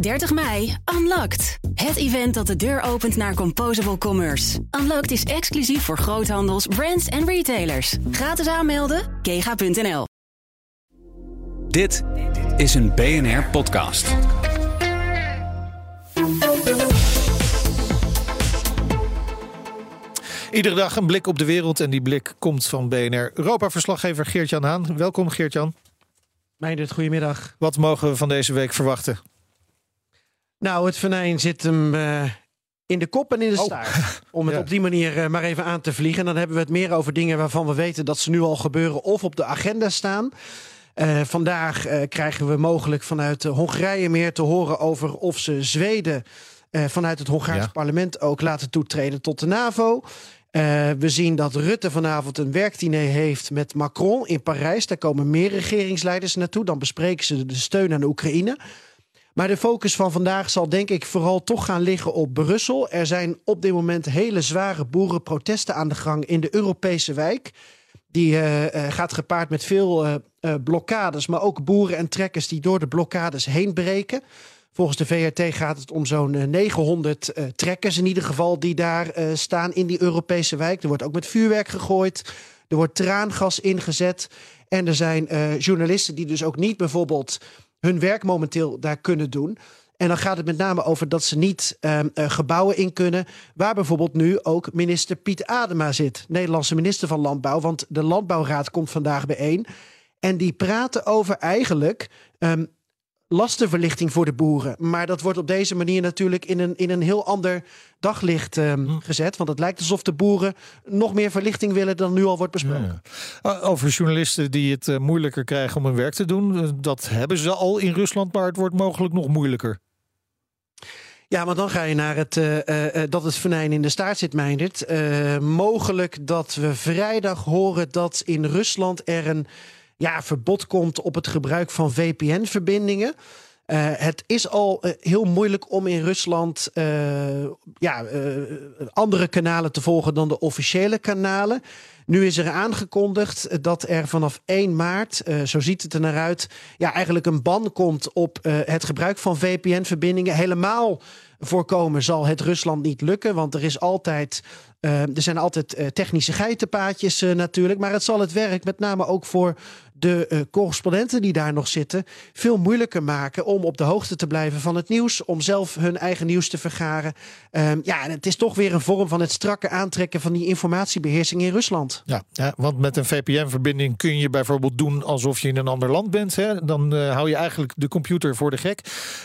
30 mei, Unlocked. Het event dat de deur opent naar Composable Commerce. Unlocked is exclusief voor groothandels, brands en retailers. Gratis aanmelden, kega.nl. Dit is een BNR podcast. Iedere dag een blik op de wereld en die blik komt van BNR Europa-verslaggever Geert-Jan Haan. Welkom Geert-Jan. Meindert, goedemiddag. Wat mogen we van deze week verwachten? Nou, het venijn zit hem uh, in de kop en in de staart. Om het Ja. op die manier uh, maar even aan te vliegen. En dan hebben we het meer over dingen waarvan we weten dat ze nu al gebeuren of op de agenda staan. Uh, vandaag krijgen we mogelijk vanuit Hongarije meer te horen over of ze Zweden vanuit het Hongaars Ja. parlement ook laten toetreden tot de NAVO. Uh, we zien dat Rutte vanavond een werkdiner heeft met Macron in Parijs. Daar komen meer regeringsleiders naartoe. Dan bespreken ze de steun aan de Oekraïne. Maar de focus van vandaag zal denk ik vooral toch gaan liggen op Brussel. Er zijn op dit moment hele zware boerenprotesten aan de gang in de Europese wijk. Die uh, uh, gaat gepaard met veel uh, blokkades, maar ook boeren en trekkers die door de blokkades heen breken. Volgens de VRT gaat het om zo'n 900 trekkers in ieder geval die daar staan in die Europese wijk. Er wordt ook met vuurwerk gegooid. Er wordt traangas ingezet. En er zijn journalisten die dus ook niet bijvoorbeeld hun werk momenteel daar kunnen doen. En dan gaat het met name over dat ze niet uh, uh, gebouwen in kunnen. Waar bijvoorbeeld nu ook minister Piet Adema zit. Nederlandse minister van Landbouw. Want de Landbouwraad komt vandaag bijeen. En die praten over eigenlijk um, lastenverlichting voor de boeren. Maar dat wordt op deze manier natuurlijk in een, in een heel ander daglicht um, hm. gezet. Want het lijkt alsof de boeren nog meer verlichting willen dan nu al wordt besproken. Ja. Over journalisten die het uh, moeilijker krijgen om hun werk te doen. Dat hebben ze al in Rusland, maar het wordt mogelijk nog moeilijker. Ja, maar dan ga je naar het uh, uh, dat het venijn in de staart zit, Meindert. Mogelijk dat we vrijdag horen dat in Rusland er een ja, verbod komt op het gebruik van VPN-verbindingen. Uh, het is al uh, heel moeilijk om in Rusland uh, ja, andere kanalen te volgen dan de officiële kanalen. Nu is er aangekondigd dat er vanaf 1 maart, zo ziet het er naar uit, ja, eigenlijk een ban komt op het gebruik van VPN-verbindingen. Helemaal voorkomen zal het Rusland niet lukken, want er is altijd. Er zijn altijd technische geitenpaadjes natuurlijk. Maar het zal het werk, met name ook voor de correspondenten die daar nog zitten, veel moeilijker maken om op de hoogte te blijven van het nieuws. Om zelf hun eigen nieuws te vergaren. Ehm, ja, en het is toch weer een vorm van het strakke aantrekken van die informatiebeheersing in Rusland. Ja, ja want met een VPN-verbinding kun je bijvoorbeeld doen alsof je in een ander land bent. Hè? Dan hou je eigenlijk de computer voor de gek.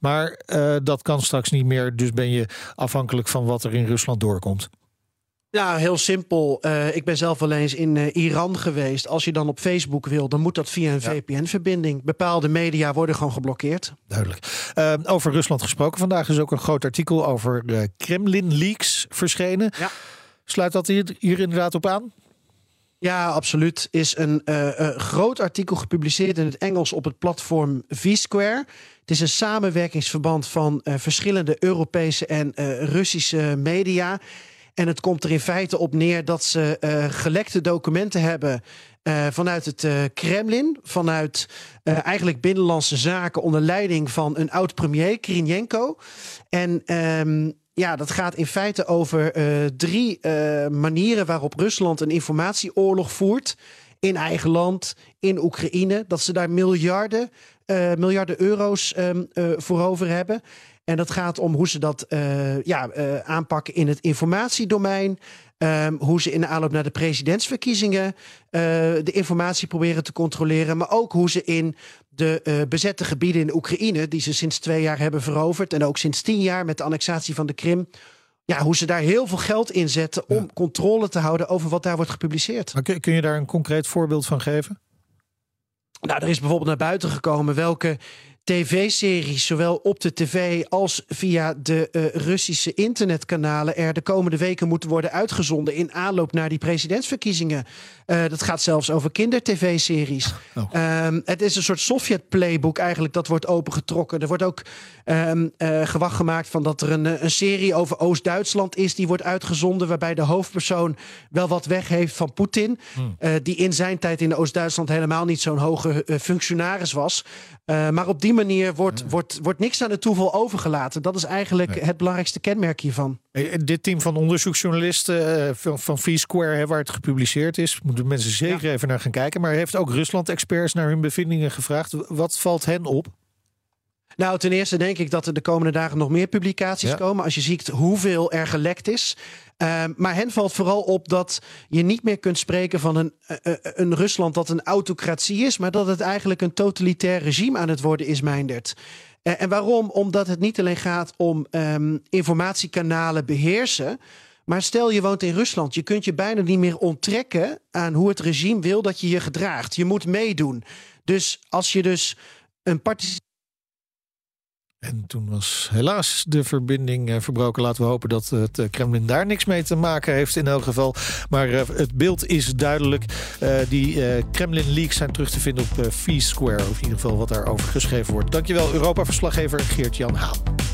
Maar dat kan straks niet meer. Dus ben je afhankelijk van wat er in Rusland doorkomt. Ja, heel simpel. Uh, ik ben zelf wel eens in uh, Iran geweest. Als je dan op Facebook wil, dan moet dat via een ja. VPN-verbinding. Bepaalde media worden gewoon geblokkeerd. Duidelijk. Uh, over Rusland gesproken. Vandaag is ook een groot artikel over Kremlin-leaks verschenen. Ja. Sluit dat hier, hier inderdaad op aan? Ja, absoluut. Is een groot artikel gepubliceerd in het Engels op het platform V-Square. Het is een samenwerkingsverband van verschillende Europese en Russische media. En het komt er in feite op neer dat ze uh, gelekte documenten hebben uh, vanuit het uh, Kremlin, vanuit eigenlijk binnenlandse zaken onder leiding van een oud premier, Kirinenko. En um, ja, dat gaat in feite over drie manieren waarop Rusland een informatieoorlog voert. In eigen land, in Oekraïne. Dat ze daar miljarden, miljarden euro's um, voor over hebben. En dat gaat om hoe ze dat uh, ja, uh, aanpakken in het informatiedomein. Um, hoe ze in de aanloop naar de presidentsverkiezingen uh, de informatie proberen te controleren. Maar ook hoe ze in de bezette gebieden in Oekraïne, die ze sinds twee jaar hebben veroverd. En ook sinds tien jaar met de annexatie van de Krim. Ja, hoe ze daar heel veel geld in zetten om ja. controle te houden over wat daar wordt gepubliceerd. Maar kun, kun je daar een concreet voorbeeld van geven? Nou, er is bijvoorbeeld naar buiten gekomen welke tv-series, zowel op de tv als via de uh, Russische internetkanalen, er de komende weken moeten worden uitgezonden in aanloop naar die presidentsverkiezingen. Uh, dat gaat zelfs over kinder-tv-series. Oh. Um, het is een soort Sovjet-playbook eigenlijk dat wordt opengetrokken. Er wordt ook um, uh, gewacht gemaakt van dat er een, een serie over Oost-Duitsland is die wordt uitgezonden, waarbij de hoofdpersoon wel wat weg heeft van Poetin, hmm. die in zijn tijd in Oost-Duitsland helemaal niet zo'n hoge functionaris was. maar op die die manier wordt, wordt, wordt niks aan het toeval overgelaten. Dat is eigenlijk het belangrijkste kenmerk hiervan. Dit team van onderzoeksjournalisten uh, van, van V-Square, waar het gepubliceerd is, moeten mensen zeker even naar gaan kijken. Maar heeft ook Rusland-experts naar hun bevindingen gevraagd. Wat valt hen op? Nou, ten eerste denk ik dat er de komende dagen nog meer publicaties komen. Als je ziet hoeveel er gelekt is. Uh, maar hen valt vooral op dat je niet meer kunt spreken van een, uh, een Rusland dat een autocratie is. Maar dat het eigenlijk een totalitair regime aan het worden is, Meindert. Uh, en waarom? Omdat het niet alleen gaat om um, informatiekanalen beheersen. Maar stel je woont in Rusland, je kunt je bijna niet meer onttrekken aan hoe het regime wil dat je je gedraagt. Je moet meedoen. Dus als je dus een participatie en toen was helaas de verbinding eh, verbroken. Laten we hopen dat het eh, Kremlin daar niks mee te maken heeft in elk geval. Maar uh, het beeld is duidelijk. Die Kremlin leaks zijn terug te vinden op V-Square. Of in ieder geval wat daarover geschreven wordt. Dankjewel Europa-verslaggever Geert-Jan Haan.